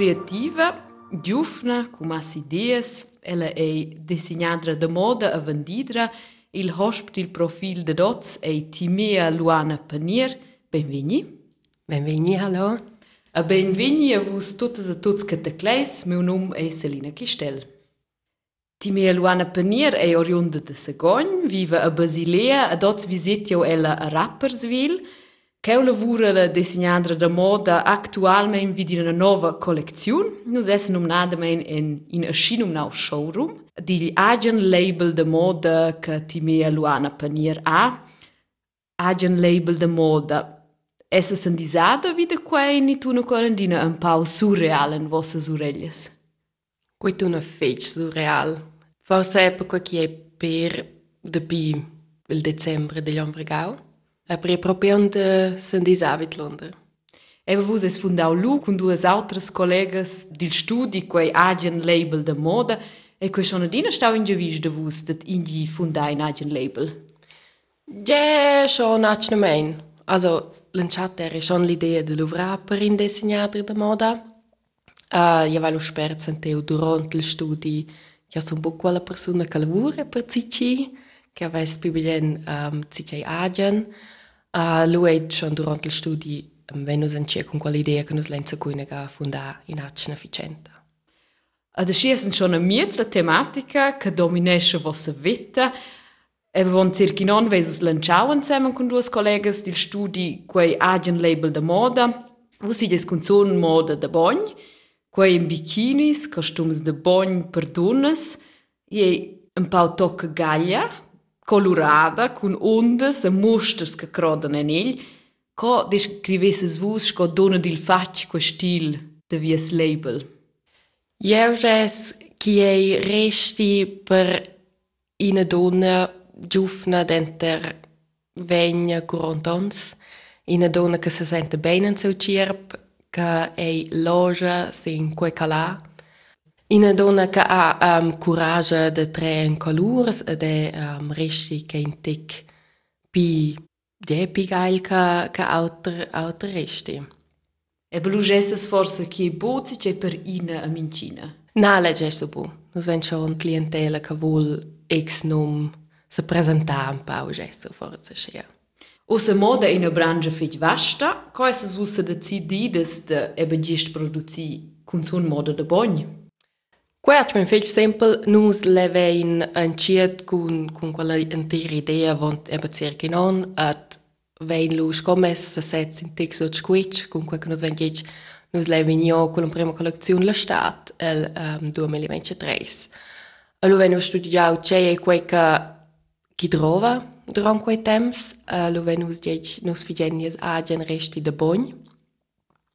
creativa, giufna, con masse ideas, ella è disegnadra de moda a vendidra, il hosp il profil de dots è Timea Luana Panier. Benveni. Benveni, hallo. A benveni a vos totes e tots que tecleis, meu nome é Celina Quistel. Timea Luana Panier è oriunda de Sagogn, vive a Basilea, a dots visitio ella a Rapperswil, Che o lavoro la disegnadra da moda actualmente vidi una nuova collezione, non è nominata in, in, in Ascino Now Showroom, di agent label de moda che Timea Luana Panier a. agent label de moda. Essa sono disata vide qua in una quarantina un po' surreale in vostre orecchie. Questa è una fece surreale. Forse è perché è per, depi il dicembre dell'anno per proprio de sen disavit Londra. Eva vus es fundau lu con duas altres collegas dil studi quei Agen Label de moda e quei schon adina stau in gevis de vus dat indi fundai in Agen Label. Ja, schon acnemein. Also, lanciat era schon l'idea de luvrar per in disegnadra de moda. Uh, io valo spert senteu durant il studi ja son buc quella persona che lavora per CC, che avesse più ben um, CC Agen. Uh, lui schon durant il studi um, wenn nus encie con quella idea che nus lenza cuina fundar in Acna Ficenta. Ad asciesen schon a miez la tematica che dominesce vossa vita. E von circa non vesus lanciau insieme con duas collegas dil studi quei Agen Label de moda. Vu si des con son moda de bogn, quei in bikinis, costums de bogn per donnas, e un pau tocca gaglia, colorada, con ondas e musters che crodan en el, co descrivesses vus co dona dil fac quel stil de vies label. Io ges che ei resti per ina donna giufna denter vegna curantons, ina donna che se sente bene in seu cirp, che ei loja sin quei calà, ina donna che ha um, courage de tre in colors ed è um, resti che in tic pi de pi gail che, che auter, auter resti. E belugesses forse che bozi c'è per ina a mincina. Na, le gesto bu. Nus ven schon clientela che vuol ex num se presentar un pau gesto forse sia. Ossa moda è una branca fetch vasta, co esses vusse decidides de ebe gist produzi cun son moda de bogn. Quert men fetch sempel nus levein en ciet cun, cun quella intera idea vont ebe circa non at vein lu scomes se sets in tex ot squitch cun quel che nus ven gitch nus levein jo con la prima collezione la stat el um, 2023. Allo ven nus studiau c'è quel che chi trova durant quei temps, uh, lo ven nus gitch nus figenies agen resti de bogn.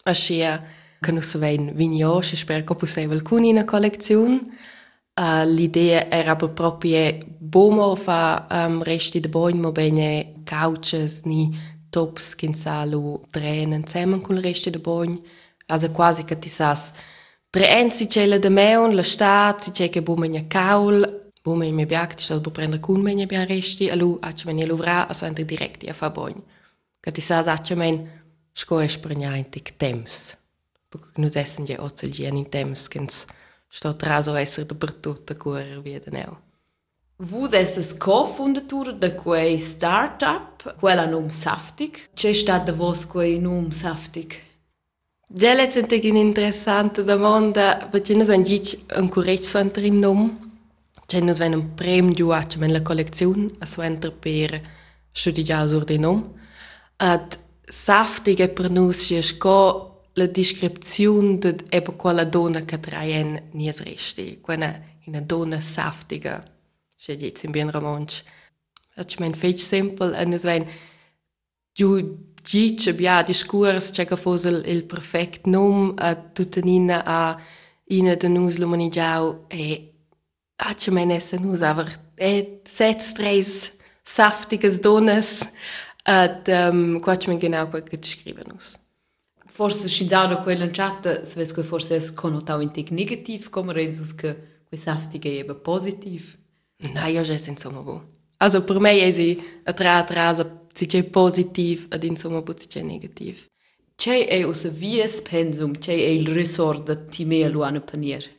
Ascia che nus ven vigno, si sper che possibile alcun in una collezione. Uh, l'idea era proprio bomo fa um, resti de bogn, ma bene couches ni tops che salu trenen insieme con il resto de bogn. Also quasi che ti sas tre ensi celle de meon, la stat, si c'è che bomegna caul, Bome mi biak, ti stas bo prendere cun menja bia resti, alu acce men jeluvra, aso ente direct a fa bogn. Che ti sas acce men sco es prenia in tic temps. Temps, kens sto traso esser dappertutto a cuore via de neu. Vus esses co-fundatur de quei startup, quella num Saftig. C'è stat de vos quei num Saftig? Ja, letztendlich eine interessante domanda, perché noi siamo un coraggio entro in nome. C'è noi abbiamo un premio giù in la collezione, a suenter per studiare sur di nome. Ad saftige per noi è sco la descrizione di eba quella donna che traen nies resti, quella una donna saftiga. C'è dice in bien romansch. Faccio mein fetch simple, e noi abbiamo giù Gic abbia discurs c'è che fosse il, perfetto nome a tutta nina a ina de nus lo manigiau e a c'è men essa nus aber e sets tres saftiges donas at um, qua c'è men genau quel che scrive nus. Forse scinzado quella chat, se ves che forse es connotau in tic negativ, come resus che quei saftige è eba positiv. Na, io già insomma bo. Also per me è si a tra trasa si c'è positiv ed insomma si c'è negativ. c'è è usa vies pensum, c'è è il resort da timea luana panier.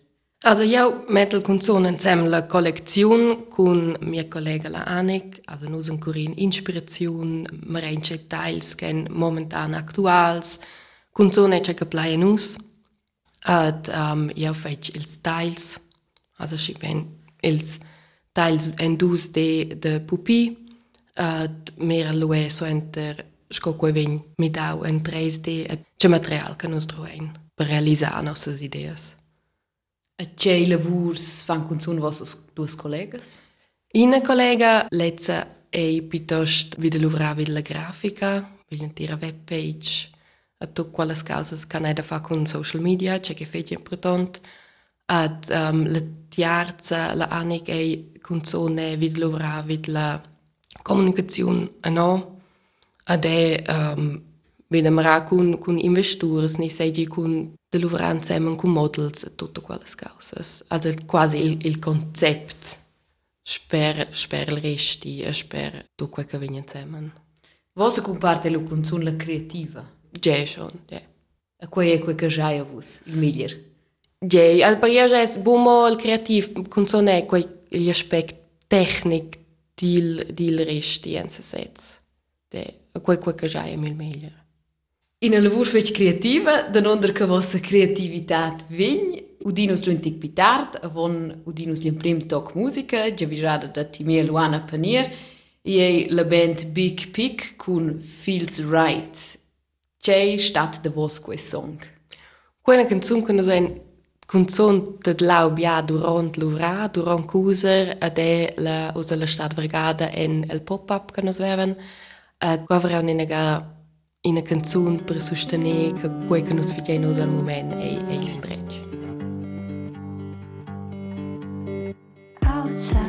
Also io metto con sono insieme la collezione con mia collega la Annik, also noi sind in Inspiration, wir haben Details che momentan aktuals, sono c'è che plaien us, und um, io faccio ils tiles, also ich bin ils tiles en dus de de pupi, und mehr lue so enter sco quei vegn mi dau en 3D, c'è material che nos trovain per realizzare nostre ideas. E c'è lavurs fan con sun vostos duas collegas? Una collega lezza è piuttosto vide lavorare la grafica, l'intera webpage, a tutte quelle cose che non da fare con social media, c'è che fa importante. Ad um, la terza, la Annika è con sone vide lavorare la comunicazione a no, ad è um, vede mara con con investitors, ni sei con de lavorare insieme con models e tutte quelle cose. Also quasi il, il concept sper sper il resti e sper tutto quello che viene insieme. Vossa comparte la creativa? Già schon, ja. E quei è quel che già è vos, miglior? Già, al il creativo, con son è quei gli aspetti tecnici del, del resti in se sets. De, quei quel che già è il miglior. In un lavoro fece creativa, danonder che vostra creativitat vegn, udinus l'untic pitart, avon udinus l'imprim toc musica, già visada da Timea Luana Panier, e la band Big Pick con Feels Right. C'è stat de vos quei song? Quella canzone che noi ein canzone de lau bia durant l'uvra, durant cuser, ed è la usa la stat vergada en el pop-up che nos veven, ed qua avrà un'inega in canzone per sostenere che quel che nos fidei nos al moment è, è l'indreccio. Outside,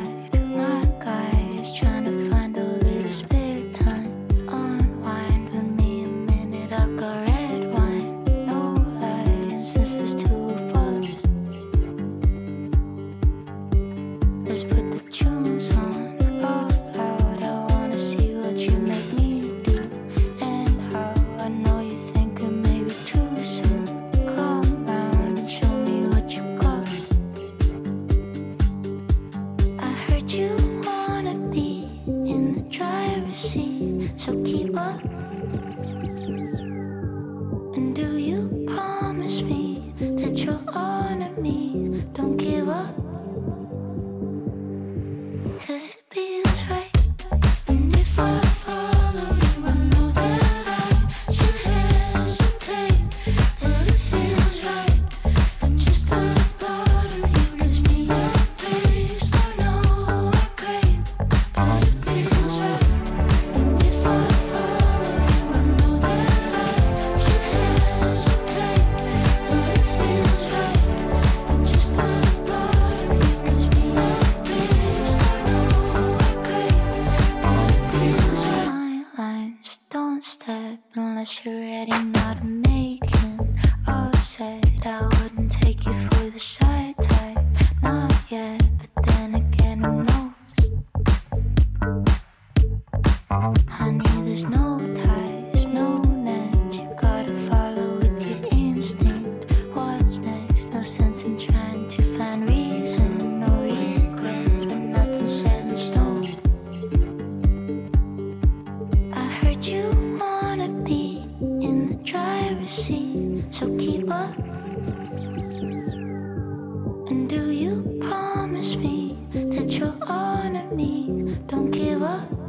me? Don't give up.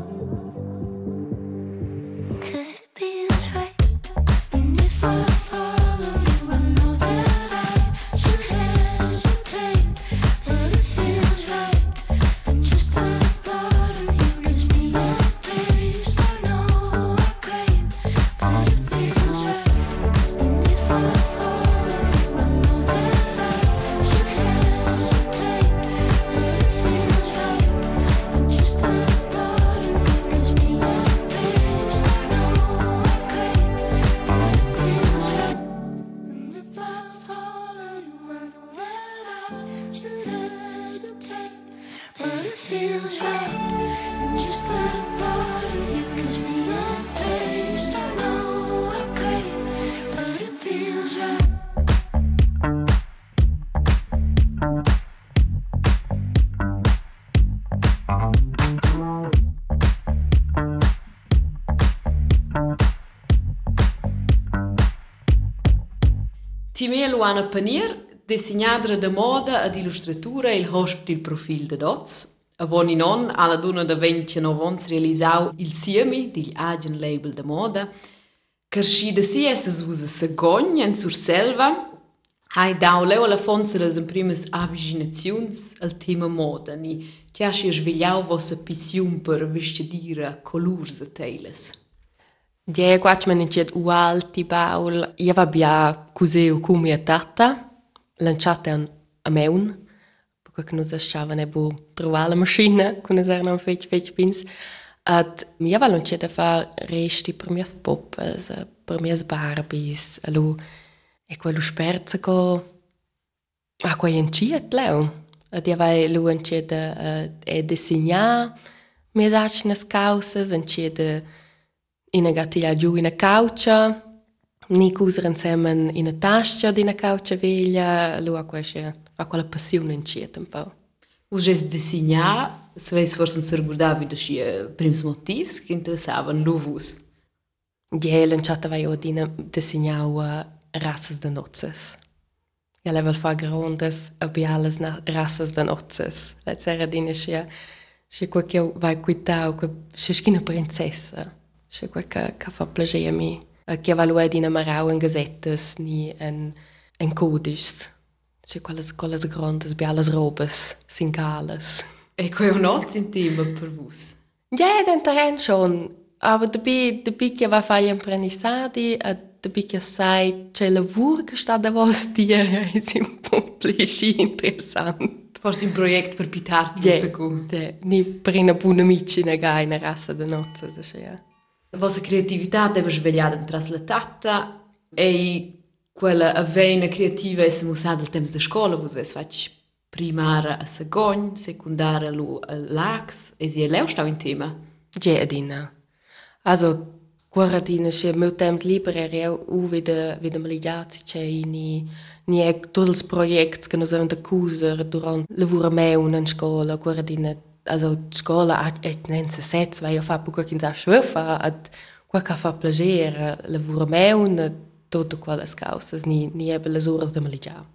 Timea Luana Panier, disegnadra de moda ed illustratura il hosp il profil de dots. Avon in on alla donna da 29 ans realisau il siemi digl Agen Label de moda, Carsci da si esses usa segogn en sur selva, hai dau leu alla fonza las en primes avvicinaziuns al tema moda, ni chiasci svegliau vossa pissiun per vestidira colurs e teiles. Die quatsch man in jet ualti baul. Io va bia cuseu cu mia tata. Lanciate an a meun. Perché che nos schava ne bu trovare la macchina, con es erano fetch fetch pins. Ad mia va lanciate fa resti per mias poppas, per mias barbies. Allo e quello sperza co a quei enciet leu. Ad ia vai lu enciete e disegnar mias acnas causas, in ga tira giù in una cauccia, ni cusere insieme in una tascia di una cauccia veglia, lui ha questa, ha quella passione in cieta un po'. Usa es designar, se veis forse un circulavi da sci prims motivs che interessavan lovus. Diel in chatta vai odina designau rassas de nozes. Ja level fa grondes a biales na rassas de nozes. La cera dina sci sci qualche vai quitau, sci schina princessa. Schi qua che che fa piacere a mi. Che valua dina marau en gazettes ni en en codis. Schi quelles quelles grandes biales robes, singales. E quei un oz in tema per vus. Ja, den terren schon. Aber dabei, dabei che va fai imprendissati, e dabei che sai c'è lavoro che sta da vos dire, è un po' plisci interessant. Forse un projekt per pitarti yeah. ja, ni per una buona amici ne in rassa de nozze, das ist vossa criatividade é deve svegliare traslata e quella avena creativa è usata al tempo della scuola, voi avete fatto primaria a Sagon, secondaria a Lax, e se è lei stava in tema? Già, Adina. Also, Quara dina che meu livre é o u vida vede maligiazzi che ni nem todos os i que che noi avevamo durante o durante lavoramento in scuola, quara dina also scola et nenza sets vai fa po qualche sa schwefa ad qualche fa plagiere la vurmeun tutto quella causa ni ni ebbe le ore de maligia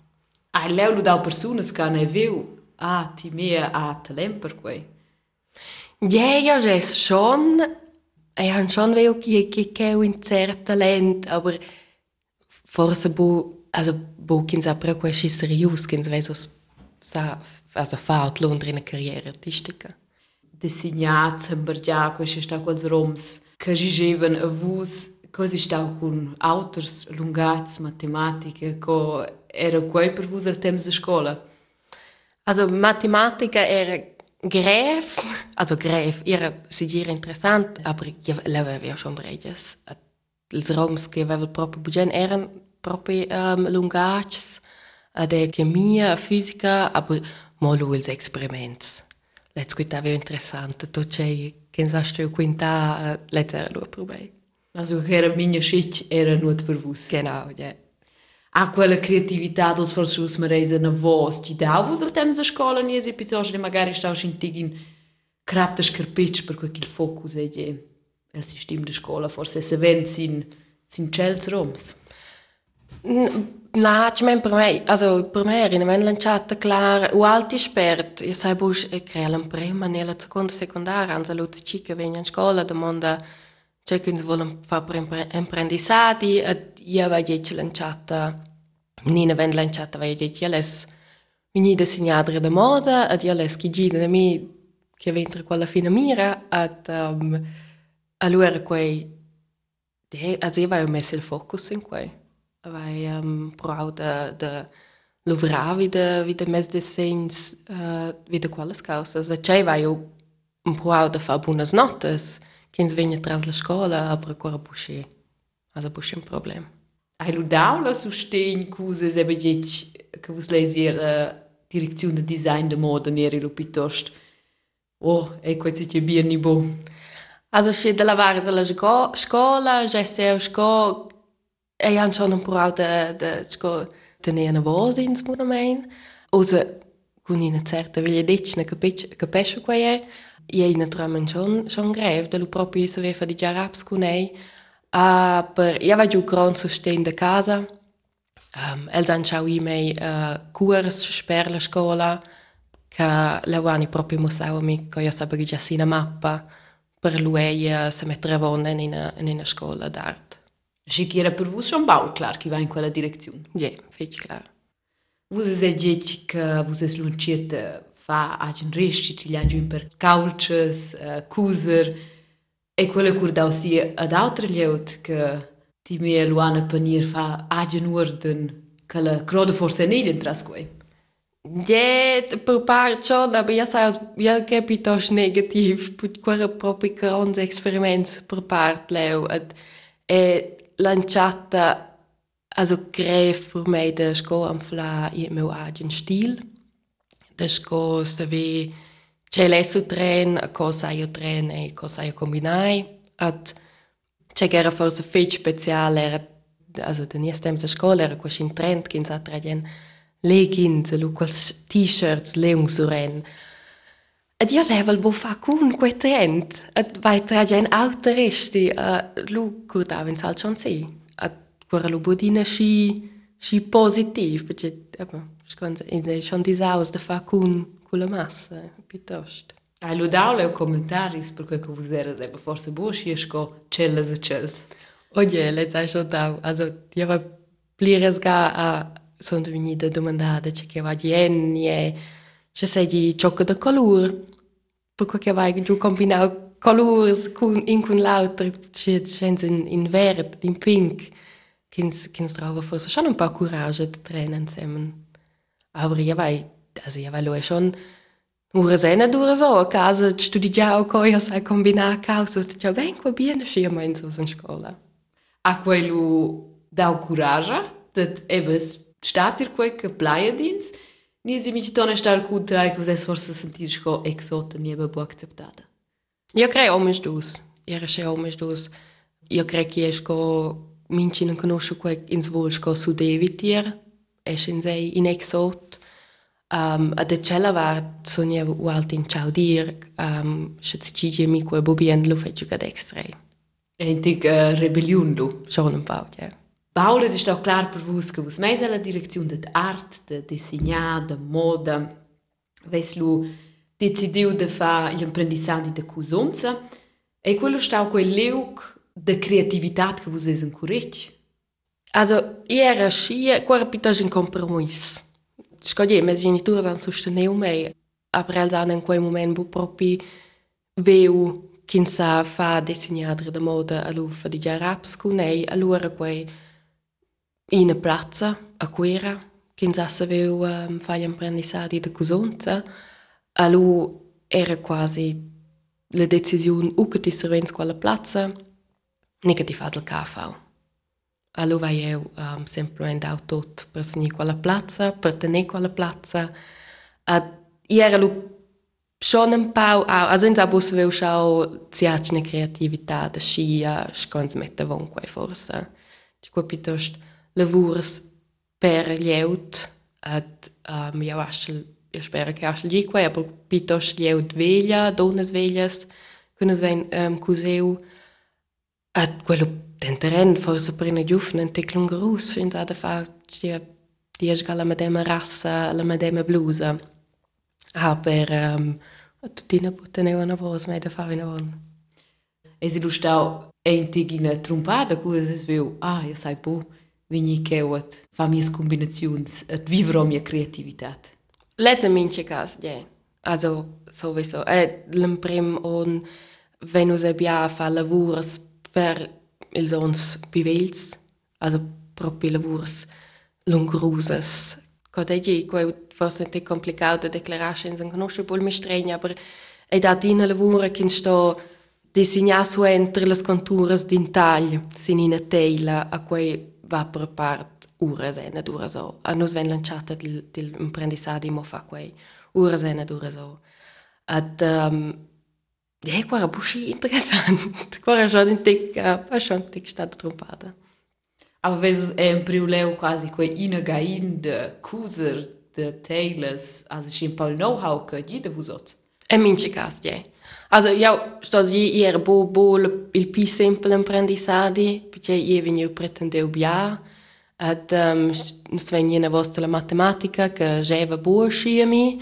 ai leu lu dau personas ca ne viu a ti mia a talent per quei ja, ja, ja, es schon. Ich habe schon weh, okay, ich habe ein sehr Talent, aber forse bu, also bu, kins apre quasi seriös, kins weiß, was sa also faut Londra in carriera artistica. Designar, zambergia, quei sta quels roms, che gigevan a vus, così stau con autors lungats, matematica, co era quei per vus al temps de scola. Also Mathematica era Gräf, also Gräf, era sigira interessant, aber ja, leva ja schon breides. Els roms che aveva proprio bugen eran proprio um, lungacs, de chemia, fisica, aber mal els experiments. Let's quitava interessante, tu c'è che sa steu quinta let's era lo probai. La sua che era minha chic era nuot per vos. Genau, ja. Yeah. Há aquela criatividade dos falsos mareis na voz, que dá vos temos a escola nesse episódio de magari estão sentigin craptas carpetes per aquele foco é de o sistema de escola forse se vende sin sin chels roms. Mm. Na, ci men per me, also me era in lanciata klar, u alti spert, io sai bus e crea la prima nella seconda secondaria, anza luz chica venga in scuola, domanda c'è che volen fa per impre- imprendisati, ed io va je lanciata, nina ven lanciata va je io les vini disegnadre de moda, ed io les chi gida da mi che ventre quella fina mira, ed um, allora quei, de, also io vai messo il focus in quei. Wij um, proud de, lovrar wieder wieder mes designs uh, wieder quales causas. E c'è vai un proud de fa buonas notas, ens vegna tras la scola, aber ancora busci. Also busci un problem. ai lu dau la sustegn cuse e begec che vus lesi la direzione de design de moda neri lu piuttosto oh e quei si che bien ni bo Also sche de lavare della sco scola, già se sco e han schon un proud de de sco tenere una voz ins monument. Osa con una certa veglia decina capisce qua è. Ie in tramen schon schon grev, de lu proprio se aveva di già raps con ei. Ah, per io va giù gran sustain de casa. Um, els han ciao i mei uh, curs per la scuola che l'avani proprio mostrava mi che io sapevo già sì una mappa per lui uh, se mettere a in in una scuola d'arte. Che era per voi schon bau clar che va in quella direzione. Ja, fetch klar. Vos es dit che vos es lunciet fa agin resti ci gli agin per couches, uh, cuser e quella curdau si ad altre lieut che ti me luana panir fa agin orden che la crode forse nilien tras quei. Ja, per part ciò, da io sai, io capito negativ, per quella proprio grande experiments per part leu, et, e lanciata, also gref per me da sco am fla i meu agin stil, da sco saver c'è lesso tren, a cosa io tren e cosa io combinai, et c'è che era forse fetch speciale, era, also den ersten Tag der scola era quasi in trend, che in sa tragen leggings, lu t-shirts, leungsuren. Ed io level bo fa cun quei trend, ed vai tragen autoristi, uh, lu curtava in sal schon si. Ed quora lu budina sci, sci positiv, perché, aber, sconza, in schon disaus da fa cun, con la massa, piuttosto. Hai lu dau leu commentaris per quel che vos eras eba forse bo sciesco celles e cels. Oye, le sai schon da, also, io va plires ga a sono venuta domandata c'è che va di c'è sei ciocco da color per cui che vai giù combinare colors con in con l'altro c'è c'è in, in verde in pink. Che che trova forse schon un po' coraggio di trenen insieme aber io vai also io vai lo schon Ura sena dura so, a casa studi già o coi, sai combinare causa, già ben qua bene, scia mai in so in scuola. A quello dau coraggio, dat ebes statir quei che plaia dins, ni si mi tona sta al contrario che vos forse sentir sco exota ni eba bo acceptada. Io credo omes dus. Era se omes dus. Io credo che esco minci non conosco quel ins volsco su Davidier, es in sei in exot. Um, a de cella var sonia u alt in ciao dir, um, se ci mi quel bobien lo fece cad extra. E intig uh, rebellion du. Schon un pau, ja. Paula ist auch klar bewusst, que aus mais ela direção da arte, de desenhar, da de moda, veslu decidiu de fare l'apprendissagem da cusonza e quello stau quel leuc da criatividade que vocês encourage. Also, é schia, quara pitas in compromiss. Scogliè, mes genitores han sosteneu mei, aber els han in quei moment bu propi veu sabe sa fa designadre de moda a lufa di Jarabsku, nei, allora quei... in una piazza a Quera che già sapevo um, fare apprendissati da cosonza allora era quasi la decisione o che ti servens quella piazza né che ti fai il caffè allora vai io um, sempre in auto per segni quella piazza per tenere quella piazza ad era lo schon un pau also in sabus veu schau ziatne creatività da scia scons mette vonque forse. Ti capitost lavurs per glieud ad um, eu aschel eu spero che aschel di qua aber é, pitos glieud veglia donas veglias che nos ven um, cuseu ad quello den terren forse per una giufna in teclungerus in sa da fa dia dia la medema rassa la medema blusa ah, aber um, tutina puteneu una voz me da fa una von Es ilustra en é tigina trompada, coisas viu, ah, eu sai pouco. Po, vini keuat, fa mies combinazions, et vivro mia creativitat. Letzte minche cas, ja. Also, sowieso. Eh, l'imprim on venus ebia fa lavurs per ils ons bivels, also proprio lavurs lungruses. Codegi, quei forse è complicato da declarare senza conoscere poi il mestregno, aber è da dina lavora che sto disegnare su entre le conture din taglio, sin in tela, a quei wappere part ure sene dure so. A nos ven lanciata l'imprendissadi mo fa quei ure sene dure so. Ad um, ja, quara busci interessant. quara schon in tic, uh, schon tic stata trompata. Aber vesus è un priuleu quasi quei inagain de cuser de teiles, also ich in Paul know-how che jede vusot. E mince cas, ja. Yeah. Also, ja, sto zi era bo bo il pi semple imprendisadi, perché io veniu pretendeu bia, Ad um, nus venien vos de la matematica che geva buo sciami,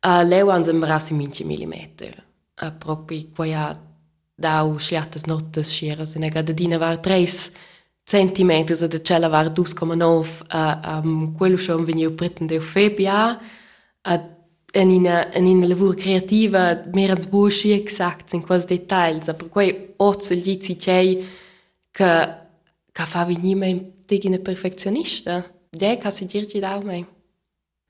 a leu ans embrassi minci millimeter. A propi quaia dau sciatas notas sciaras in ega dadina var 3 centimeters ad cella var 2,9 a um, quello schon veniu preten de febia a en ina en ina lavur creativa mer ans buo sci exact in quasi details per quei oz gli ci cei che che fa venir mai digina perfezionista. De ca si dirci dau mai.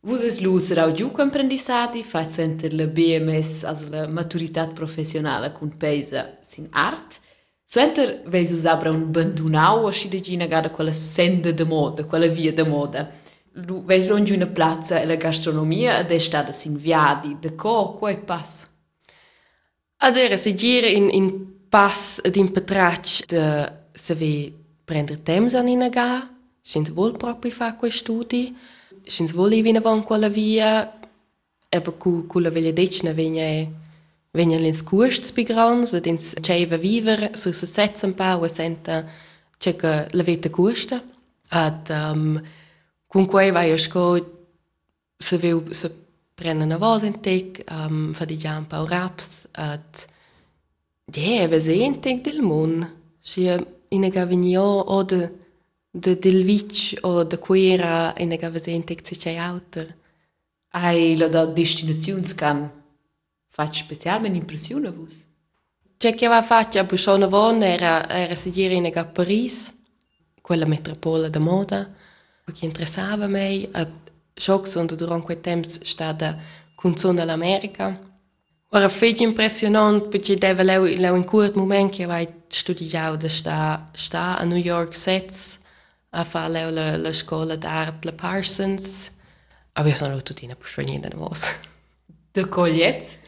Vus es lus rau giù comprendissati, fai center la BMS, also la maturità professionale con peisa sin art. Center veis usabra un bandunau a scidegina gada quella senda de moda, quella via de moda. Lu veis longi una plaza e la gastronomia ed è stata sin viadi, de co, quai pass. Also si gira in, in pass ad in petrac de se ve prender temps an ina ga, sint vol propri fa quei studi, sint vol i vina von quella via, eba cu, cu la veglia decina vegna vegna lins custs pi grans, ad ins ceiva viver, su se setz un pau e senta c'è che la veta custa. Ad um, con quei vai a sco se veu se prende una voz in tec, um, fa di già un pau raps, ad Ja, we zijn denk del mon. Si in ega vinio o de de del vic o de quera in we zijn denk se auter. Ai la da destinazions can fac specialmente impressione a vus. C'è che va faccia bu schon von era era se gira in ega Paris, quella metropola da moda, O que interessava me a jogos onde durante o tempo estava com zona da América. Ora, foi impressionante porque deve lá, lá em curto momento que eu estudar sta está a New York Sets a fazer a, la escola de arte da Parsons. a ich habe auch dort etwas von ihnen was. Der Colliet?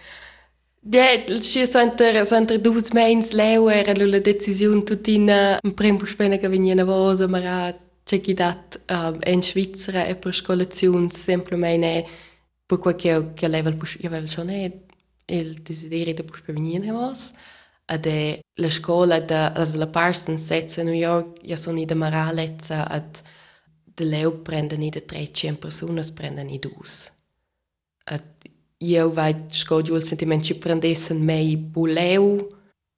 Ja, ci sono sempre due mens lewer e la decisione tutti in primo spena che veniva a vosa marata c'è chi dat um, in Svizzera e per scolazione semplicemente per quel che che level io avevo già il desiderio di per venire a vos la scuola da also la Parsons Sets New York ja sono i da Maralezza ad de leu prendono i da 300 persone prendono i dus ad io vai scoggio il sentimento ci prendessen mei buleu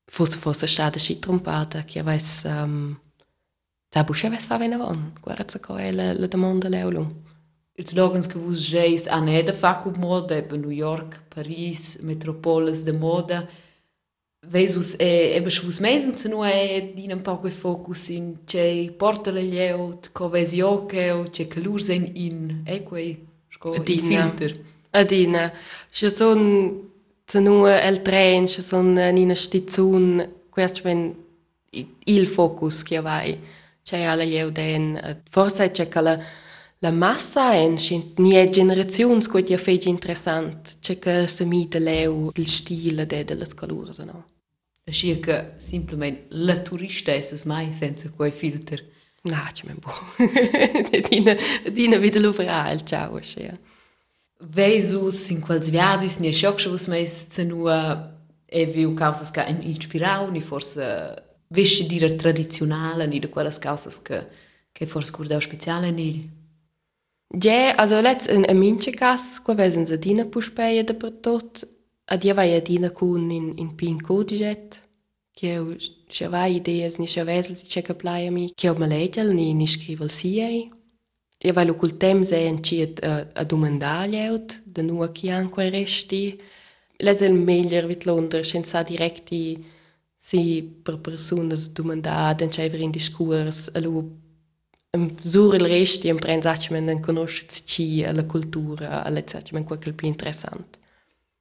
forse fosse stata sci trompata che avesse um, da busce avesse fa bene von guarda co è la, domanda leulu ils logens che vus geis an eda facu moda, eben New York, Paris, metropoles de moda, Vesus e ebe svus mesen zu nur e din un po' quei focus in che porta le lieut, co vesi occhio, che calur sen in e quei sco filter. Adina ci sono nu el tren ci sono in una stizzun questo ben il focus che vai c'è alla io den forse c'è che la la massa en scint nie generazions co ti fece interessant. C'è che se mi de leu il stile de de las calures no? Ascia che simplement la turista es mai senza quei filter. na c'è men bu dina dina wieder luvra il ciao ja Vesus in quels viadis ni schoc vus meis zu nur e viu causas ca in inspirau ni forse vesti dire tradizionale ni de quelles causas che che forse curdau speciale ni. Ja, also let's in a minche cas, qua vesen se dina puspeia da per tot, a dia vai a dina kun in, in pin codiget, che eu se vai ideas ni se vesel si checa playa mi, che eu malegel ni ni scrivel si ei. E vai lo cul temps e en ciet a, a domandar eut, de nua chi an quei resti. Let's el meglier vit Londra, senza directi si per personas domandar, den c'è in discurs, a lo Sur il resti un prensachmen en conoscere ci la cultura, all'ezzachmen quel più interessant.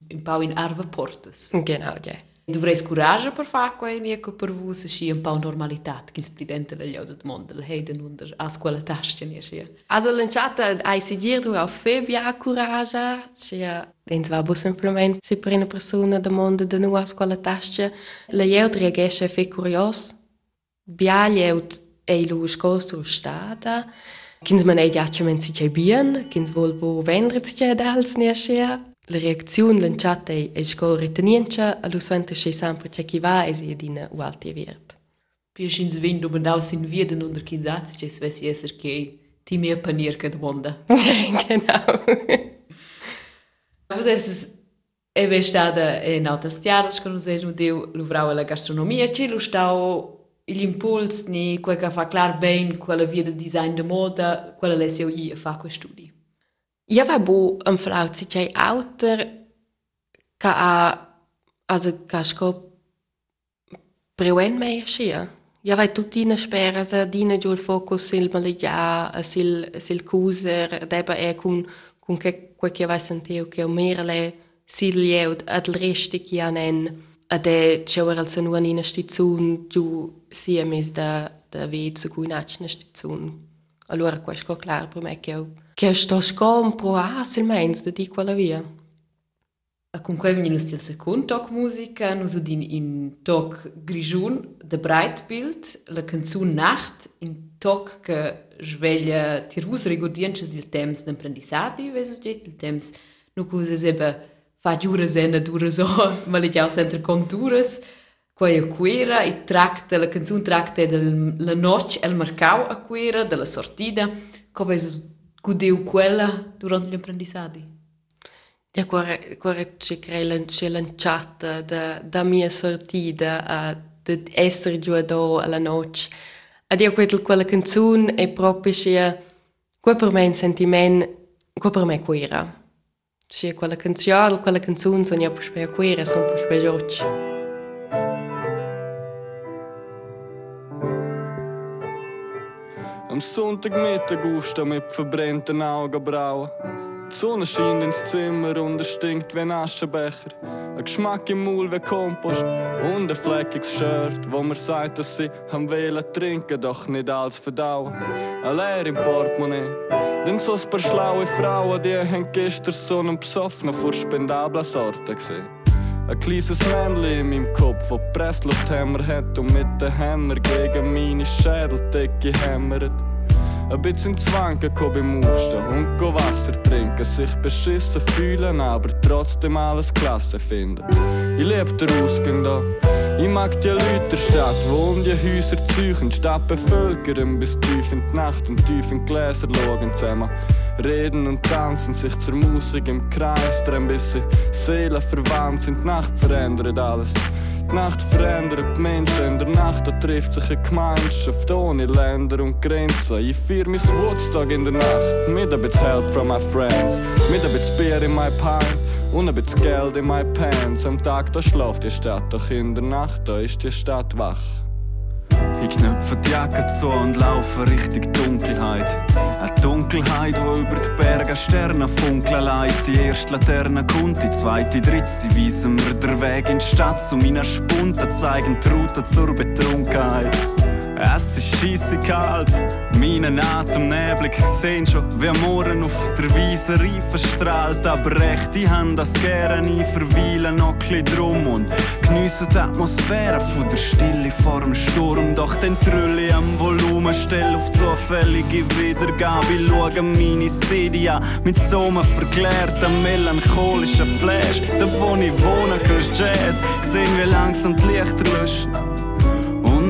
Un po' in arva portas. Genau, ja. Dovrei curagem para fare quei nie che per voi se sia un po' normalità, che mundo presidente degli altri mondi, le heiden under, a scuola tasca nie sia. Also lanciata ai seguir tu a febia a curagem, sia dentro va semplicemente se per una persona de mondo de nuova scuola tasca, le altri reagisce fe curios, bia gli altri e lo scostro stada, che non è diacciamente si c'è bien, che non vuol vendere si c'è d'alz nie. La reazione lanciata è, è sco ritenienza, allo svente c'è sempre c'è chi va e si è dina ualti viert. Più ins vin domandau sin vieden unter kinsatz, che svessi esser che ti mia panier che domanda. genau. Vos esses e ve stada in altas tiaras con us no deu luvrau la gastronomia, che lu stau l'impuls ni quel che fa clar ben quella via de design de moda, quella lesio i a fa quei studi. Ja war bo am Flaut si c'è auter ca a also ca sco preuen mei sia. Ja vai tutina spera sa dina giù il focus sil maligia sil sil cuser deba e cun cun che quel che vai sentio che o merle sil jeud ad il resti che anen ad e c'è ora al sanu anina stizun giù sia mis da da vez cui nachna stizun. Allora questo è chiaro per me che che sto scom pro a sil meins da di quella via. Quei veni nus til secund toc musica, nus udin in toc grigiun de Breitbild, la canzun Nacht, in toc che sveglia tirvus regordiences dil temps d'apprendissati, vesus dit, il temps nu cuses eba fa giura sena dura so, ma le jau sempre conturas, quai a quera, i tracta, la canzun tracta del la noc el marcau a quera, de la sortida, co vesus gudeu quella durant gli apprendissati. Ja, quare, quare crei c'è lanciata da, da mia sortida a de essere giù do alla noce. Ed io quel quella canzone è proprio sia quel per me un sentimento, quel per me quera. Sia quella canzone, quella canzone sono io per spia quera, sono per spia oggi. Am Sonntagmittag aufstehen mit verbrannten Augenbrauen. Die Sonne scheint ins Zimmer und es stinkt wie ein Aschenbecher. Ein Geschmack im Maul wie Kompost und ein fleckiges Shirt, wo mir sagt, dass sie haben wollen trinken, doch nicht alles verdauen. Ein Leer im Portemonnaie. Denn so ein paar schlaue Frauen, die haben gestern so einen besoffenen vor spendablen Sorten gesehen. Ein kleines Männchen in meinem Kopf, das Presslufthämmer hat und mit den Hämmer gegen meine Schädeldecke hämmert. Ein bisschen Zwanken kann beim Aufstehen und go Wasser trinken, sich beschissen fühlen, aber trotzdem alles klasse finden. Ich liebe den Ausgang da. Ich mag die Leute der Stadt, wo die Häuser die Stadt bevölkern bis tief in die Nacht und tief in die Gläser schauen zusammen. Reden und tanzen, sich zur Musik im Kreis drehen, bis sie Seelen verwandt sind. Die Nacht verändert alles. Die Nacht verändert die Menschen, in der Nacht da trifft sich eine Gemeinschaft ohne Länder und Grenzen. Ich feier mein Woodstock in der Nacht, mit ein bisschen Help from my friends, mit ein bisschen Bier in my pint und ein bisschen Geld in my pants. Am Tag da schlaft die Stadt, doch in der Nacht da ist die Stadt wach. Ich knöpfe die Jacke zu und laufe Richtung Dunkelheit. Eine Dunkelheit, wo über die Berge Sterne funkeln leitet. Die erste Laterne kommt, die zweite, dritte. Weisen mir den Weg in die Stadt. Zu meiner Spunte zeigen die Route zur Betrunkenheit. Es ist scheisse kalt, meine Atem neblig. Ich seh schon, wie morgen auf der Wiese Reifen strahlt. Aber recht, ich han das gerne, ich verweile noch ein drum und geniesse die Atmosphäre von der Stille vor dem Sturm. Doch den Trülli am Volumen stell auf zufällige Wiedergabe. Ich schaue meine City an mit so einem verklärten, melancholischen Flash. Dort wo ich wohne, hörst Jazz, sehen wie langsam die Lichter löschen.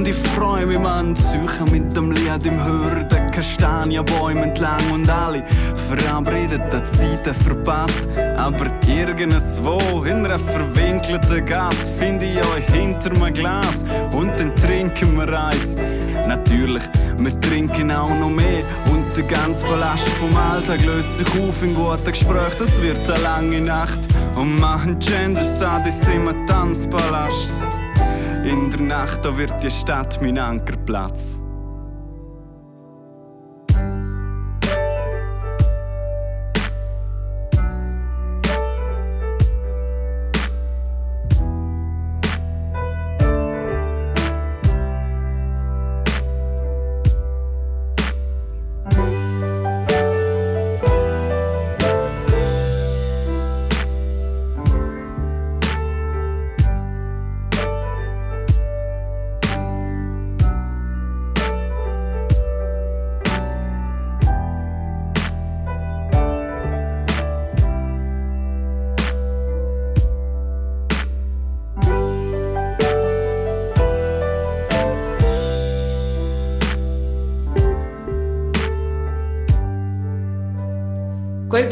Und ich freu mich, man, Suche mit dem Lied im Hören, den Kastanienbäumen entlang und alle verabredeten Zeiten verpasst. Aber irgendwo in einer verwinkelten Gas finde ich euch hinter einem Glas und dann trinken wir eins. Natürlich, wir trinken auch noch mehr und der ganze Ballast vom Alltag löst sich auf in guten Gespräch. Das wird eine lange Nacht und machen Gender Studies im Tanzpalast. In der Nacht da wird die Stadt mein Ankerplatz.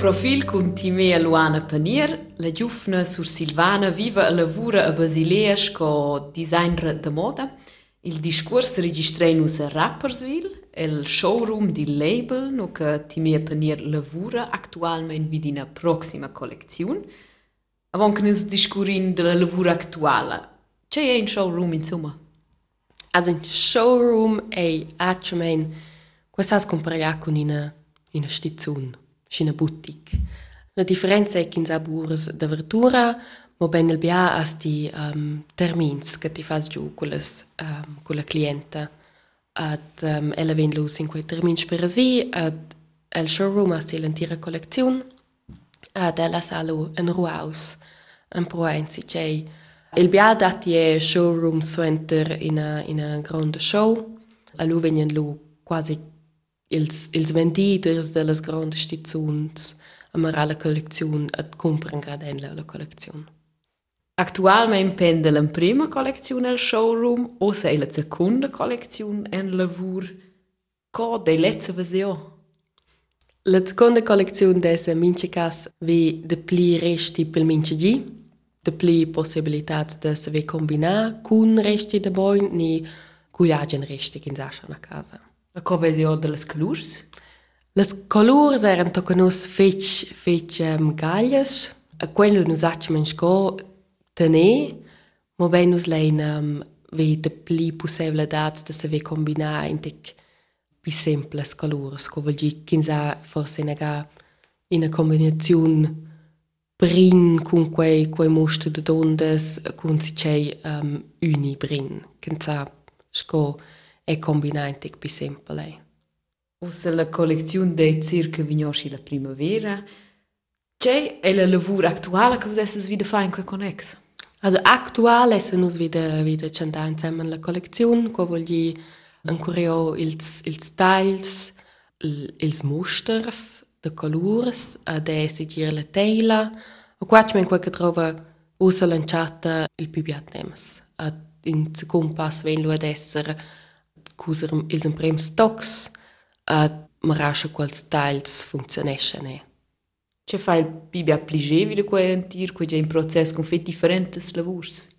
Profil con Timea Luana Panier, la giufna sur Silvana viva e lavura a Basilea sco designer de moda. Il discorso registrei nus a Rapperswil, el showroom di label no che Timea Panier lavura actualmente vid in proxima collezione. Avon che nus discurin de la lavura actuala. C'è è in showroom insomma? Also in showroom è attualmente questa si compara con una, una stazione, și na butic. La differenza è che aburs da verdura, ma ben il bia asti um, ehm, termins che ti fas giù con, les, um, ehm, con la clienta. Ad ehm, um, ella ven lus in quei termins per asvi, ad el showroom asti l'intera collezion, ad ella salu en ruaus, en proenzi cei. Il bia dati è showroom suenter in a, in a grande show, a lu venien lu quasi ils, ils venditors de las grandes stazions a mara la collezione ad compran graden la, collezione. Actualmente pende la prima collezione al showroom o se la seconda collezione en lavur. Co de letzte version? La seconda collezione dessa mince cas vi de pli resti pel mince gi, de pli possibilitats de se ve combinar cun resti de boin ni culiagen resti kin sascha na casa. La co version de las colors? Las colors eran tocanus fetch fetch um, galhas, a quello nus atmen sco tene, mo ben nus lein um, ve de pli possibilidats de se ve combinar in tec pi simples colors, co vol gi kinsa forse nega in a combinazione brin cun quei quei mostri de dondes cun si c'è um, uni brin, kinsa sco e combinati più semplici. Usa la collezione dei circa vignosci la primavera. C'è il lavoro attuale che usessi vide fa in quel connex? Also attuale se non vide vide cantare insieme la collezione, che vuol dire ancora ils ils styles, i musters, de colores, adesso gira la tela. O qua c'è quel che trova usa lanciata il più biatems. In secondo passo vengono ad essere cusar ils emprems tocs a marascha quals tals funzioneschane. Che fa il bibia pligevi de quei antir, quei già in proces con fet differentes lavurs.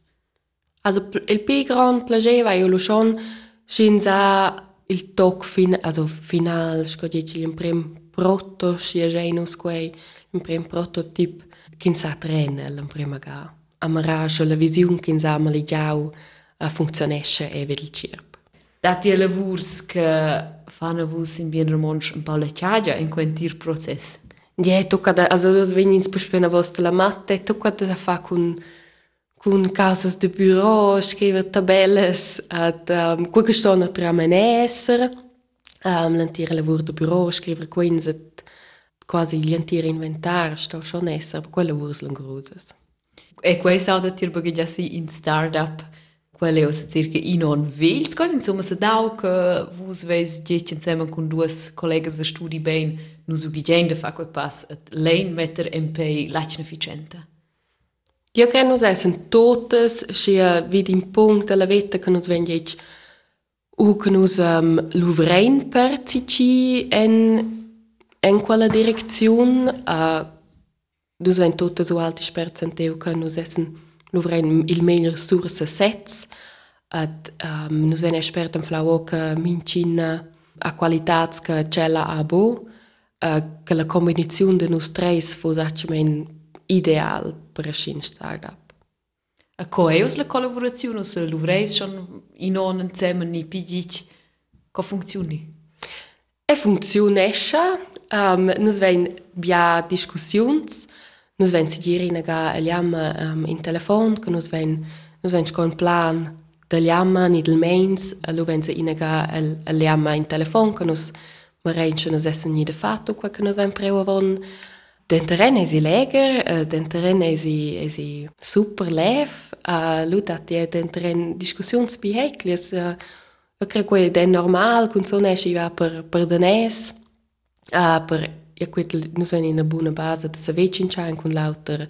Also il pi gran plageva io lo schon scinza il toc fin, also final, scoglie ci l'imprem proto, sciagenus quei, l'imprem prototip, kin sa trena l'imprema ga. Amarascia la visione kin sa maligiau, funzionesce e vedel cirp. Dati a lavurs che fanno vos in bien romansch un po' la chiagia in quel tir process. Die tocca da, also das wenn ins bespena vosta la matte, tocca da fa con con causas de bureau, scriver tabelles, ad um, quel che sto tra menesser, um, l'antire lavoro de bureau, scriver quins et quasi l'antire inventar, sto schon esser, lavurs lan grosas. E quei sa da tir bagi già si in startup quelle o sa circa in on vels, cosa insomma sa dau che vos veis dieci insieme con due collegas de studi ben nu su gigenda fa quel pass et lein metter MP lacina ficenta. Io credo nos essen totes, sia vid in punct della vita che nos ven dic u che nos um, luvrein percici en, en quella direzione, uh, nos ven totes o alti percenteu che nos essen luvrein il meglio sursa sets, at um, nos ven espert en flau che mincina a qualitats che cella a bo, uh, che la combinazione de nos tres fos atmen ideal per un startup. A coeus la collaborazione o sa luvreis schon in on insieme ni pigic co funzioni. E funzionescha, um, nus vein bia discussions, nus wenn sigirine ga el jamma um, in telefon che nus wenn nus wenn con plan del jamma ni del mains lo wenn se inega el, el jamma in telefon che nus marreinche nus essen ni de fatto qua che nus wenn preo von den terren esi leger uh, den terren esi esi super lef uh, lo dat je den terren discussionsbeheklis uh, Cre que den normal kun son eschi va per per denes uh, per e quel non sono in una buona base da se vecin c'è con l'autor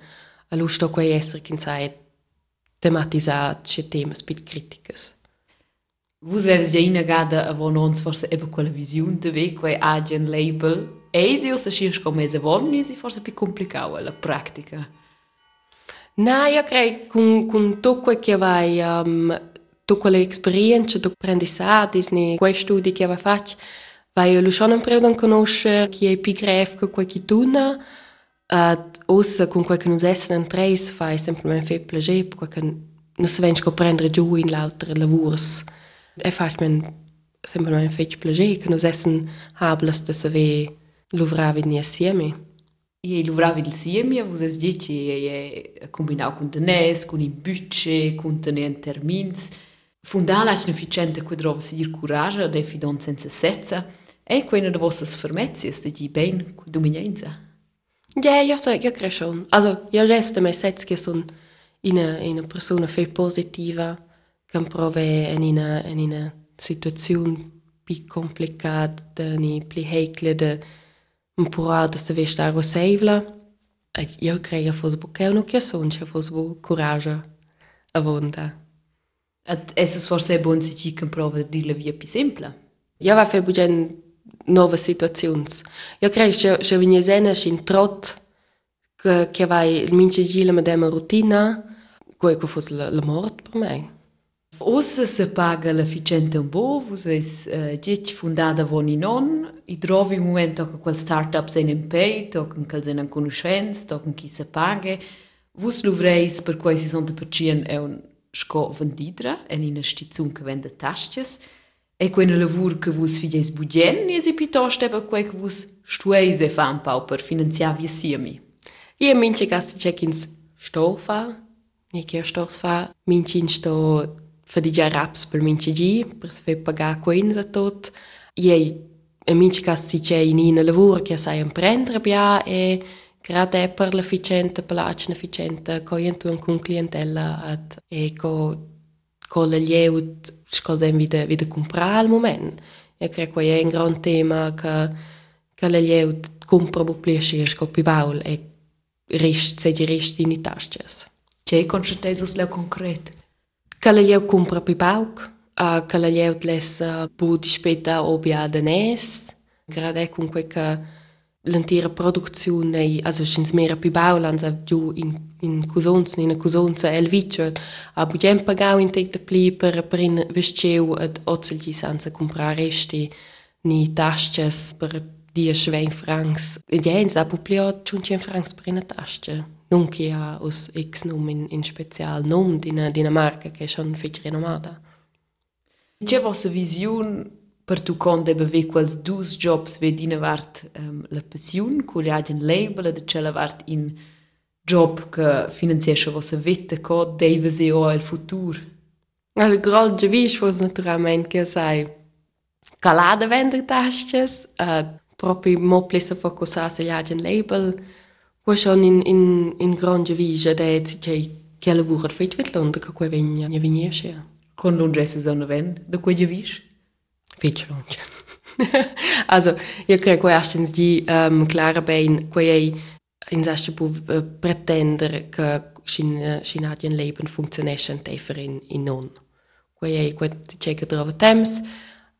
allo sto qua essere che sai tematizzare c'è temi spit critiques Vus vedes ja in gada avon ons forse eba quella visiun de ve quei agent label eisi o se schirs come se volni si forse pi complicau la pratica. Na, io credo con, con tutto che vai, um, tutta l'esperienza, tutto l'apprendissato, quei studi che vai fatto, Vai eu schon impreso a conoscere chi è più greve che quel che tuna, ad ossa con quel che nos essen in tres fai semplicemente fe plage, quel che non si venge comprendere giù in l'altre lavurs. E fai men semplicemente fe plage, che nos essen hablas de save luvravi ni assieme. E luvravi il sieme, vos es dici, e è combinato con tenes, con i bucce, con tenen termins. Fundala è un efficiente quadrovo si dir coraggio, de fidon senza sezza, e quella de vossas fermezias de di ben dominanza. Ja, jag, så, jag credo schon. Also, jag gesta mig sett che sono una, una persona fe positiva, che prova in una, in una situazione più complicata, ni più heikle, de un po' da se ve stare a seivla. E io credo fosse che uno che sono, che fosse coraggio a vonda. Et esses forse è buon si ci che prova di la via più semple. Ja, va fer bugen nove situazions. Jo credo che che vegna sena in trot che che vai il mince gila med una rutina, quei che fosse la, la mort per me. Ossa se paga l'efficiente un po', vos es uh, dit fundada von in non, i trovi un momento che quel startup se in pay, tocken che se in conoscenza, tocken chi se paga, vos luvreis per quei 60% è un sco vendidra, è un'investizione che vende tasches, e kuen lëvur kë vus figjes bugjen, njëzi pitoshte për kue kë vus shtuejze fampau për financiavje siemi. Je min që ka si qekins shtofa, një kjo shtosfa, min qin shto fëdigja raps për min që gji, për së fej paga kuen dhe tot, je e min që ka si që i një në lëvur kja sa e mprendre bja e grad e për l'efficiente, për l'aqën efficiente, ko jenë të në kun klientella atë e ko, ko lëljeut scolden vida vida comprar al moment. Eu cred que è un gran tema che che le lieu compra bu piacere scol pi baul e rist se di rist in itasches. Che con le concret. Che le lieu compra pi bauk, a che le lieu les uh, bu dispeta obia danes, grade con que che l'intera produzione, also schins mera pi baulanza giù in in cusons, in cusonza el viccio, a budem pagau in tec de pli per per in vesceu ed ozelgi senza comprare resti ni tasches per die schwein francs. Ed jens a puplio ciuncien francs per una tasche. Non che ha us ex num in, in special nom di una, di una marca che è schon fetch renomata. C'è Per conto abbiamo quels dus jobs che dine vart um, la passione, con gli label, da cella vart in job che finanziarisce vostra vita, che deve essere il futuro. Il grande vis was naturalmente che sai calada vender tasches, uh, proprio mo plessa focusarsi gli agenti label, was schon in in in grande vis ed è che che lavoro fai tu l'onda che qua venia, ne venia. Con lungesses on ven, da quei vis? Longe. also, io credo che erstens di um, clara ben quei in sasche bu uh, pretender che sin sin adien leben funktioneschen tefer in in non. Quei quei c'è che trova temps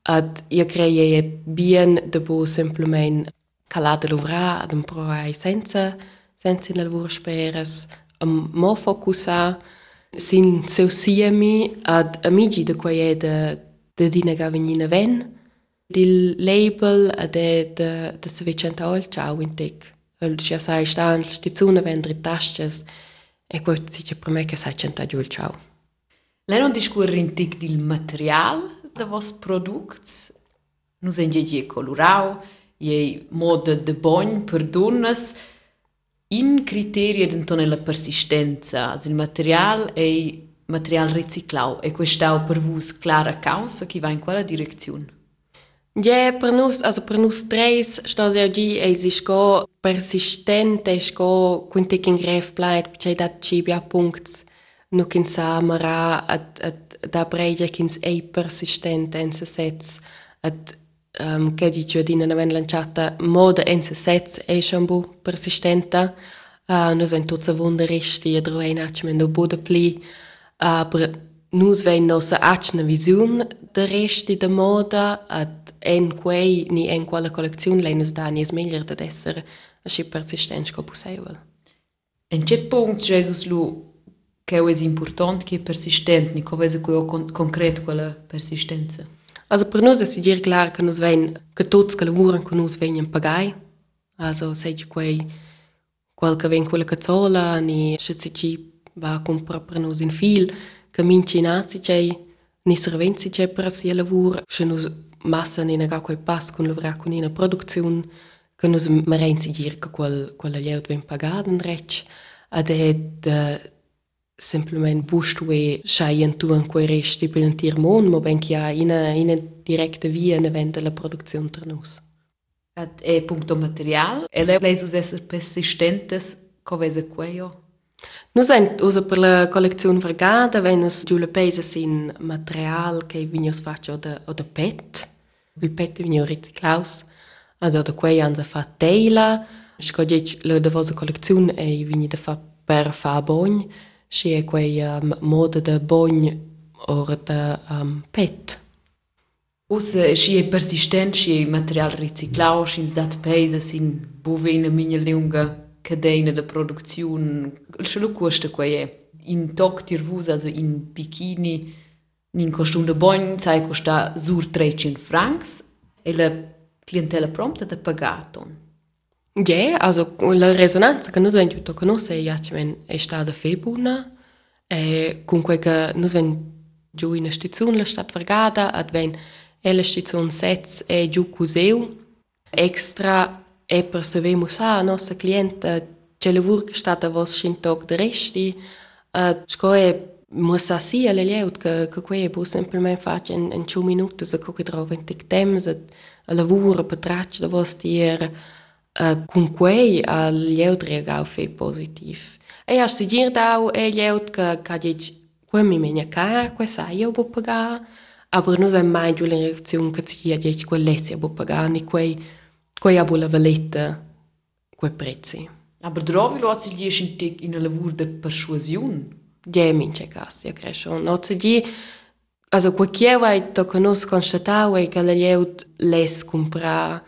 ad io creie bien de bo simplement calada lovra ad un pro ai senza senza il lavoro speres am mo focusa sin seu siemi ad amici de quei de dina gavenina ven dil label ad de de de se vicenta ol ciao in tec el ja sai stan sti zuna vendri tasches e quel si che per me che sai centa giù il ciao Lei non discorre in tic del material da vos products. Nus en je colorau, je moda de bogn per donnas in criteria d'entone la persistenza. Also il material è material riciclau e questau per vos clara causa che va in quella direzione. Ja, per nus, also per nus tres, sta se oggi e si sco persistente, sco quinte in gref bleibt, c'è dat cibia punct, nu kin samara, at, at, da breja kins ei persistente en se sets, at, um, che di giudina ne ven lanciata, moda en se sets e shambu persistenta, uh, nu sen tutsa wunderisti, e droe nachmen do buda pli, aber nus vein nossa acna vision de resti de moda ad en quei ni en quella collezione lei nus da ni es meglier de esser aschi persistent sco possible. En ce punct Jesus lu che è important che persistent, ni come se quo con concret quella persistenza. Also per nus es dir klar che nus vein che tots che lavuran con nus vegnan pagai. Also sei quei qual che ven quella cazzola ni schizzi va compra per nus in fil che minci nazi c'è ni servenzi c'è per sia lavur che nus massa ni ga quei pass con lavra con ina produzione che nus merenzi dir che quel quella lieut ven pagaden rech ad ed simplement bustue scheien tu an quei resti per un tirmon mo ben che ha ina ina directa via ne vende la produzione tra nus. Ad è punto material, e le lesus esser persistentes come se queo. Nus ein usa per la collezione vergada, wenn nus giù le pesa sin material che vignos faccio da o da pet. Il pet vigno riciclaus. Ad da quei anza fa teila. Scogge la da vosa collezione e vigni da fa per fa bogn. Si è quei um, moda da bogn o da um, pet. Usa si è persistent, si è material riciclau, si dat pesa sin bovena minha lunga cadena de produzione. Il solo costa quei è. In toc tirvus, also in bikini, in costum de bogn, sai costa sur 300 francs e la clientela prompta da pagaton. Ja, also la resonanza che nus ven tutto conosce è stata febuna e comunque che nus ven giù in stazione la stat Vergada ad ven e la stazione Sets e giù cuseu extra e per savemus a nostra cliente c'è lavur che stata vos scintog de resti uh, scoe musa si alle lieut che che quei bu semplicemente face in in 2 minuti se co che trova in tic temps a lavoro per traccia da vos tier uh, con quei a lieut reagau fe positiv e a si dir dau e lieut che ca dic quei mi menia car quei sai io bu pagar aber nu sem mai giù la reazione che si dic quei lessi bu pagar ni quei quei a bu la valetta quei prezzi Aber drovi lo si gli in a lavur de persuasion. Ja, mince cas, ja credo schon. No, se di, also quel che vai to conos constatau è che la lieut les compra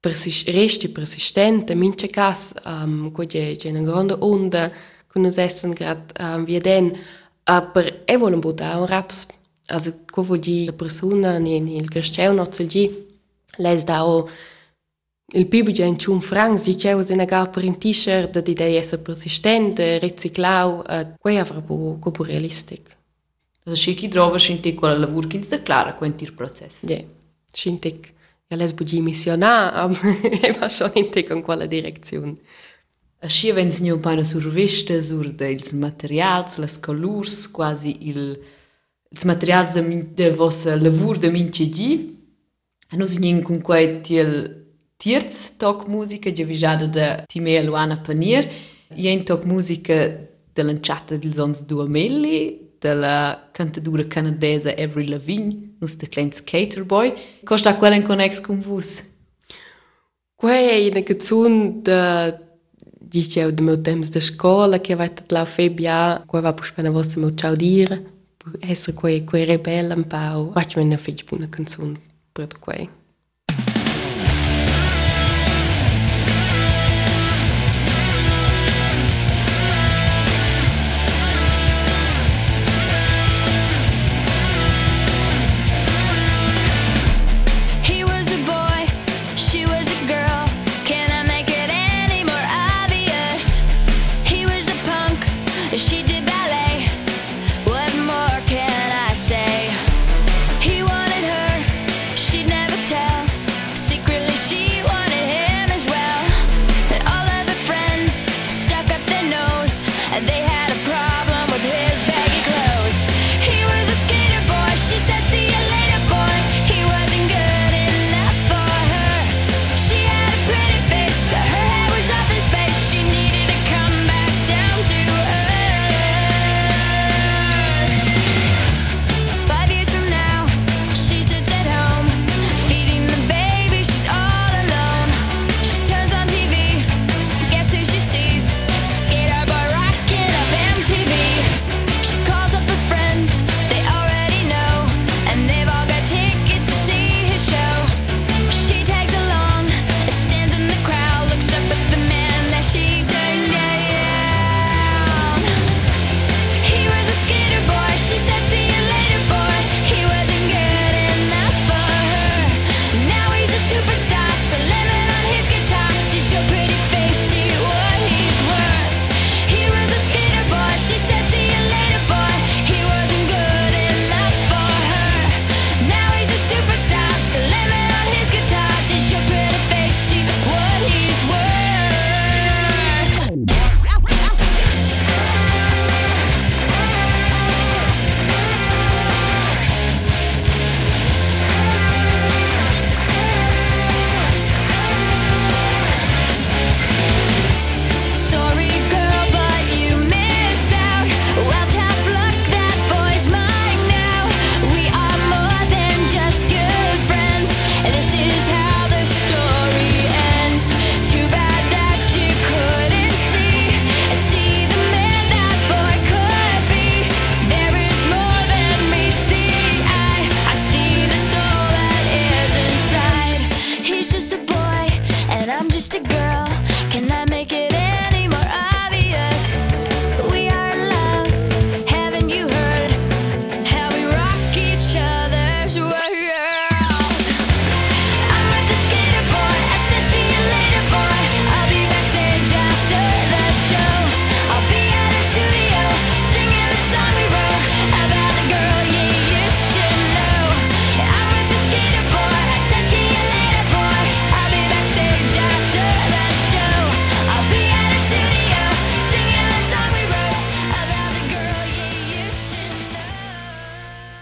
persist, resti persistente, mince cas, um, quel c'è una grande onda con nos essen grad um, via den, aber e volen buttare un raps, also quel vuol dire la persona ni, ni il cresceu no se di, les dao Il pubblico in Chum Franks diceva se nega per un t-shirt dat idee essere persistente, riciclau, eh, quei avra bu cobu realistic. Și chi trova și întic cu la vurkin să clară cu întir proces. De, și întic. Ja les bugi misiona, am eva schon întic în quella direcțiune. Și avem nu pana sur veste, sur dels materials, las colors, quasi il ils materials de vostra lavur de minci di. Nu sin cun quai tiel tierz toc musica de visada da Timea Luana Panier, e in toc musica dell'anciata del Sons Duamelli, della cantadura canadesa Avril Lavigne, nus de klein skaterboy. Costa quella in connex con vus? Quei è una canzone da dicevo del mio temps da scuola che avete la febbia, quei va per spena vostra mio ciao dire, per essere quei quei rebelle un po'. Faccio una fece buona canzone per quei.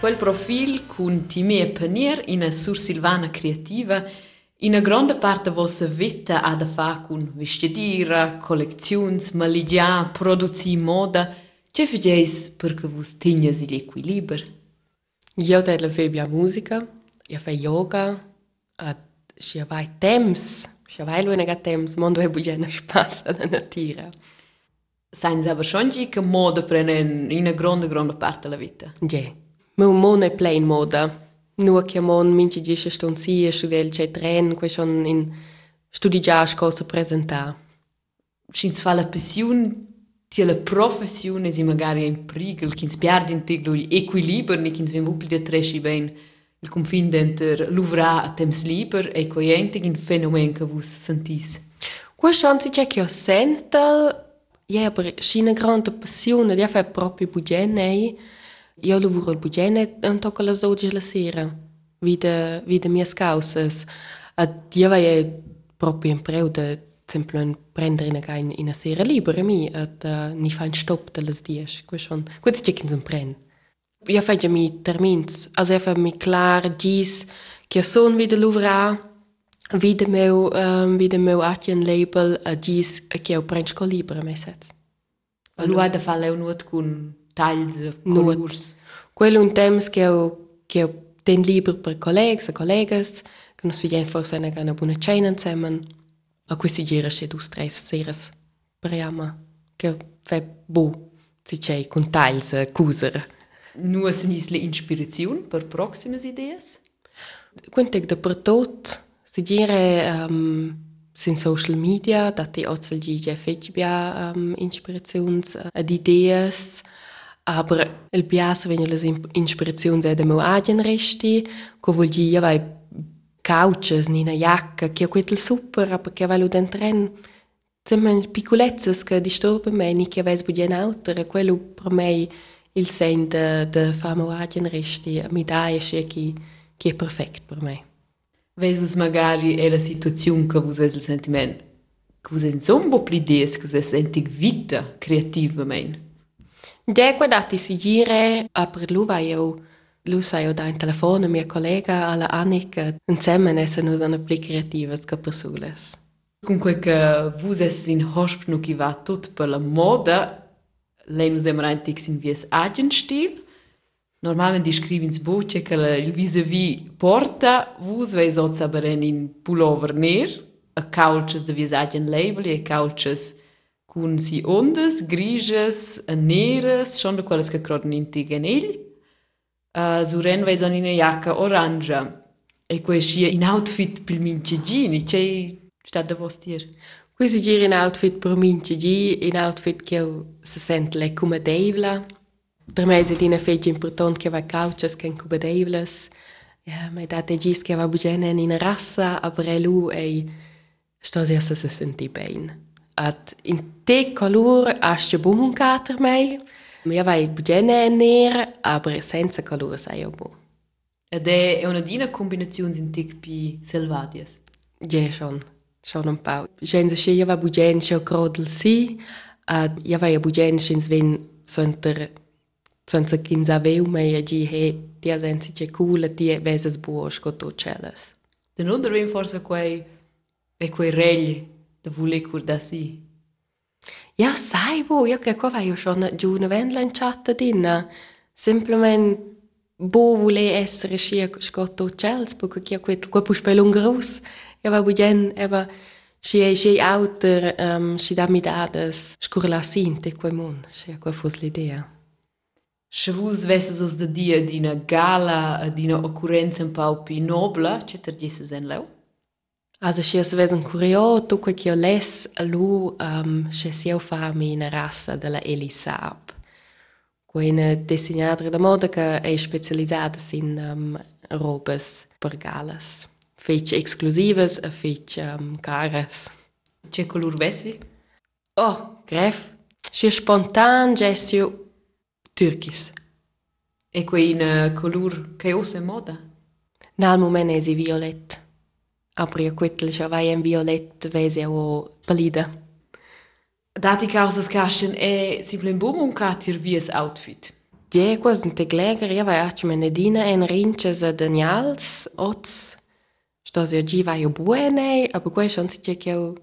Quel profil con Timea Panier in a Sur Silvana creativa in a grande parte vostra vita ha da fa con vestidira, colleczions, maligia, produzi moda. Che faceis perché vos tignes l'equilibrio? Io della febia musica, io fai yoga, e si vai temps, si vai lui nega temps, mondo è bugiana spassa la natura. Sainz aber schon che moda prenen in a grande grande parte della vita. Ja. Meu mon è plain moda. Nur che mon minci gisce stonzi e studiel c'è tren, que schon in studi già scossa presentare. Schins fa la passion ti la professione si magari in prigel, chins piardi in teglo l'equilibrio, ni chins vem upli de tresci ben il confin d'enter l'uvra a temps liber e coente in fenomen che vos sentis. Qua chance c'è che ho sento, ja, aber scina grande passione, ja fa proprio bugene. Tocco alla 12 la sera, vide vide mie causas. A io vai proprio in preu de sempre un prendere in in in a sera libera mi at uh, ni fa un stop de las 10. Qua schon, qua c'è che non prend. Io faccio mi termins, also io fa mi klar gis che son wieder lavora wie de meu um, wie de meu atjen label a gis che eu prends co libera mai set. Lu ha da fa leu nuot con Nuot. colors. Quello un temps che eu che eu ten liber per collegs e collegas che nos vidien forse una una buona cena insieme. A questi gira c'è dus tres seras preiama che fa bu si c'è con tails e cuser. Nu senis le inspiration per proximas ideas. Quintec de per tot si gira um, sin social media dat die ozel gige fetbia um, inspirations ad ideas aber el piace vengono le inspirazioni de meu agien resti co vol gi vai couches ni na jacca che quel super aber che vai lu dentren Semmen piccolezzas che disturba me ni che vais budien autor e quello per me il sen de de famo agien resti mi dai che che è perfect per me. Vesus magari è la situazione che vos es il sentiment che vos es un po' pli ideas, che vos es sentig vita creativa Ya he guardado si gire a per luva eu lusa eu da in telefono mia collega alla Annika insieme ne sono da una pli creativa che persules. Comunque che eh, vus es in hosp no chi va tut per la moda lei nu sembra antix in vies agen stil Normalmente scrivi in sbucce che il vis-a-vis porta, vus vei sozza beren in pullover ner, a couches de vies agen label e couches con si ondas, griges, a neres, schon de quelles che croden in tiganelli. Uh, Suren veis an in jacca oranja. E quei scia in outfit pil mince gini, c'è sta da vos dir. Qui si gira in outfit per mince gi, in outfit che se sente le come deivla. Per me è una fece importante che va couches che come deivlas. Ja, ma date gis che va bugene in rassa, aber lui e sto si se se senti bene. In te color asce bum un cater mei. Ja vai bugene ner, aber senza color sai io bu. Ed è una dina combinazione in tic pi selvadias. Ja, schon. Schon un pau. Gente che ja va bugene che grodel si, ad ja vai bugene che sven sonter senza kinza veu mei a gi he dia sensi che cool ti veses buo scotto celas. Den under ven forse quei e quei regli de voulez kur dasi. Ja sai bo, ja che qua vai schon giù una vendlan chatta dinna. Simplement bo voulez essere scia scotto chels, perché che quel qua pus pel un gros. Ja va bugen, aber Și e și autor um, și da mi dadas scurla sinte cu mun și cu a fost ideea. Și vus de dia dina gala, din ocurență în paupi nobla, ce târgise zen leu? Also si es vesen curio tu che io les a lu um, se si eu fa una rassa della Elisab. Quena disegnadora da moda che è specializzata in um, robes per galas. Fece exclusivas e fece um, caras. Ce color vessi? Oh, gref. È spontan gessio turkis. E quei in color che os in moda? Nel moment è si violet. Aber io quittel scha vai en violet vese o palida. Dati causas caschen e simple bum un catir vies outfit. Ja, quasi un tec leger, ja, vai acci menedina en rinches a Daniels, ots, stos ja gi vai o buene, aber quai schon si che eu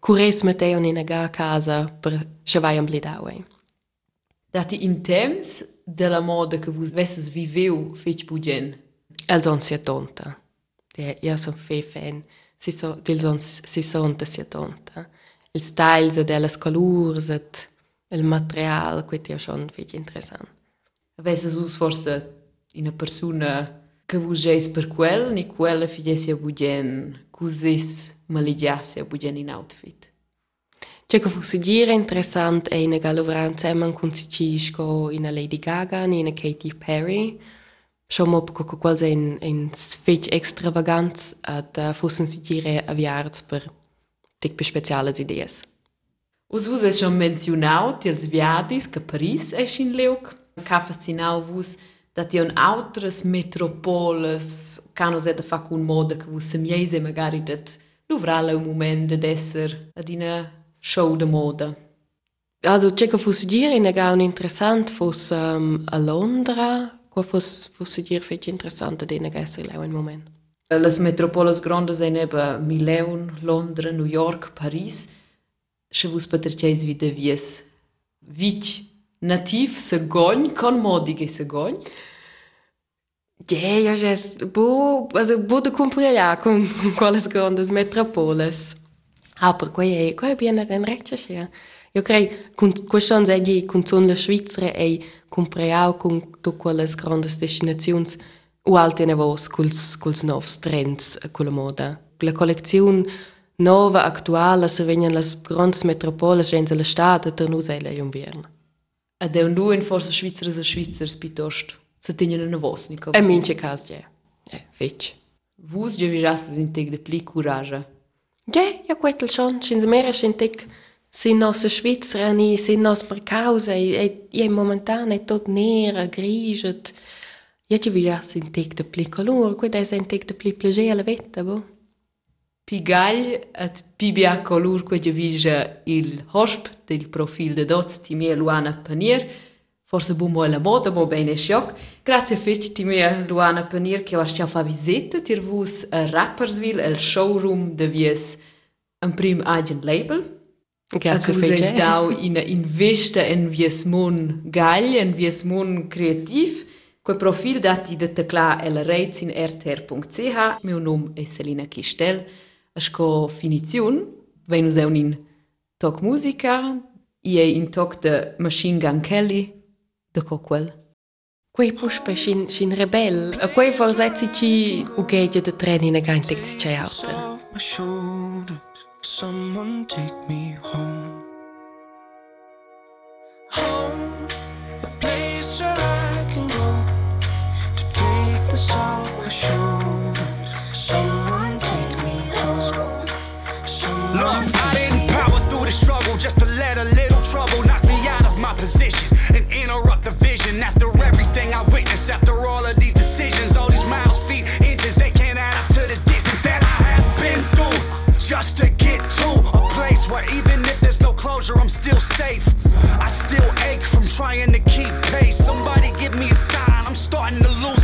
cures un in a casa per che vai am blidau. Dati in temps della moda che vus vesses viveu fetch bugen. Els on sia tonta. Ja, ja son fe fan. Si so, dils on si sonta sia tonta. Il styles e delles colors, et il material, quet ja schon fetch interessant. Vesses us forse una persona che vus eis per quel, ni quella figesi a bugen, cusis maligiasi a bugen in outfit. C'è che fosse dire interessant è una galovra insieme con Cicisco in Lady Gaga e in Katy Perry. Schon mal con qualcosa in, in fetch extravagant ad uh, fossen si dire aviarts per tic per speciale idees. Us vus es schon mencionaut ils viadis che Paris es in Leuc. Ca fascinau vus dat ion autres metropoles canos et fa cun moda che vus semiese magari dat luvrala un moment ad esser ad ina show de moda. Also c'è che fosse dire in un interessant fosse um, a Londra, că a fost fusidir fece interesantă de negresele la un moment. Eh, Las metropolas grandes în nebă Mileun, Londra, New York, Paris și vus petreceis vide vies vici nativ se goni, con modige se goni. Yeah, eu jes, bu, also, bu de cumplir ja, cum, quales grandes metropoles. Ah, per quei, quei bine den recce schia. Io crei, con questo è di con la Svizzera e cumpria con tu quelles grandes destinazions o alte nevos culs culs novs trends a quella moda. La collezione nova attuale se vengono las grandes metropoles gente la stada per nus è l'inverno. Ed è un du in forse Schweizers e Schweizers pitost. Se tingen una ni E mince cas, ja. Ja, fetch. Vus je virasses in teg de pli courage. Ja, ja, quetel schon. Schins mera schintic sin sind aus der Schweiz, sind aus Berghausen, ich momentan è tot nera, grigia. Io ci voglio sentire più calore, quindi sentire più piacere alla vita. Boh. Pigaglio e pibia color che divisa il hosp del profilo di Dots Timea Luana Panier, forse bumo alla moda, ma bene scioc. Grazie a Fitch Timea Luana Panier che ci ha fatto visita, tirvus a Rappersville, al showroom di Vies, un prim agent label. Ker se je dal in, em veste en viesmon galje, en viesmon kreativ, Quel profil dati da tecla el reiz in rtr.ch. Meu nome é Selina Kistel. Asco finizion, venus eun in toc musica, ie in toc de Machine Gun Kelly, de coquel. Quei puspe sin, sin rebel, a quei forsetsi ci ugegia de treni in agantec ci c'è alter. Off my shoulders. Someone take me home. Home, a place where I can go to take this off my shoulders. Someone take me home. Someone Look, I didn't power through the struggle just to let a little trouble knock me out of my position and interrupt the vision. After everything I witnessed, after all of these decisions, all these miles, feet, inches, they can't add up to the distance that I have been through just to get to a place where even if there's no closure, I'm still safe. I still ache from trying to keep pace. Somebody give me a sign, I'm starting to lose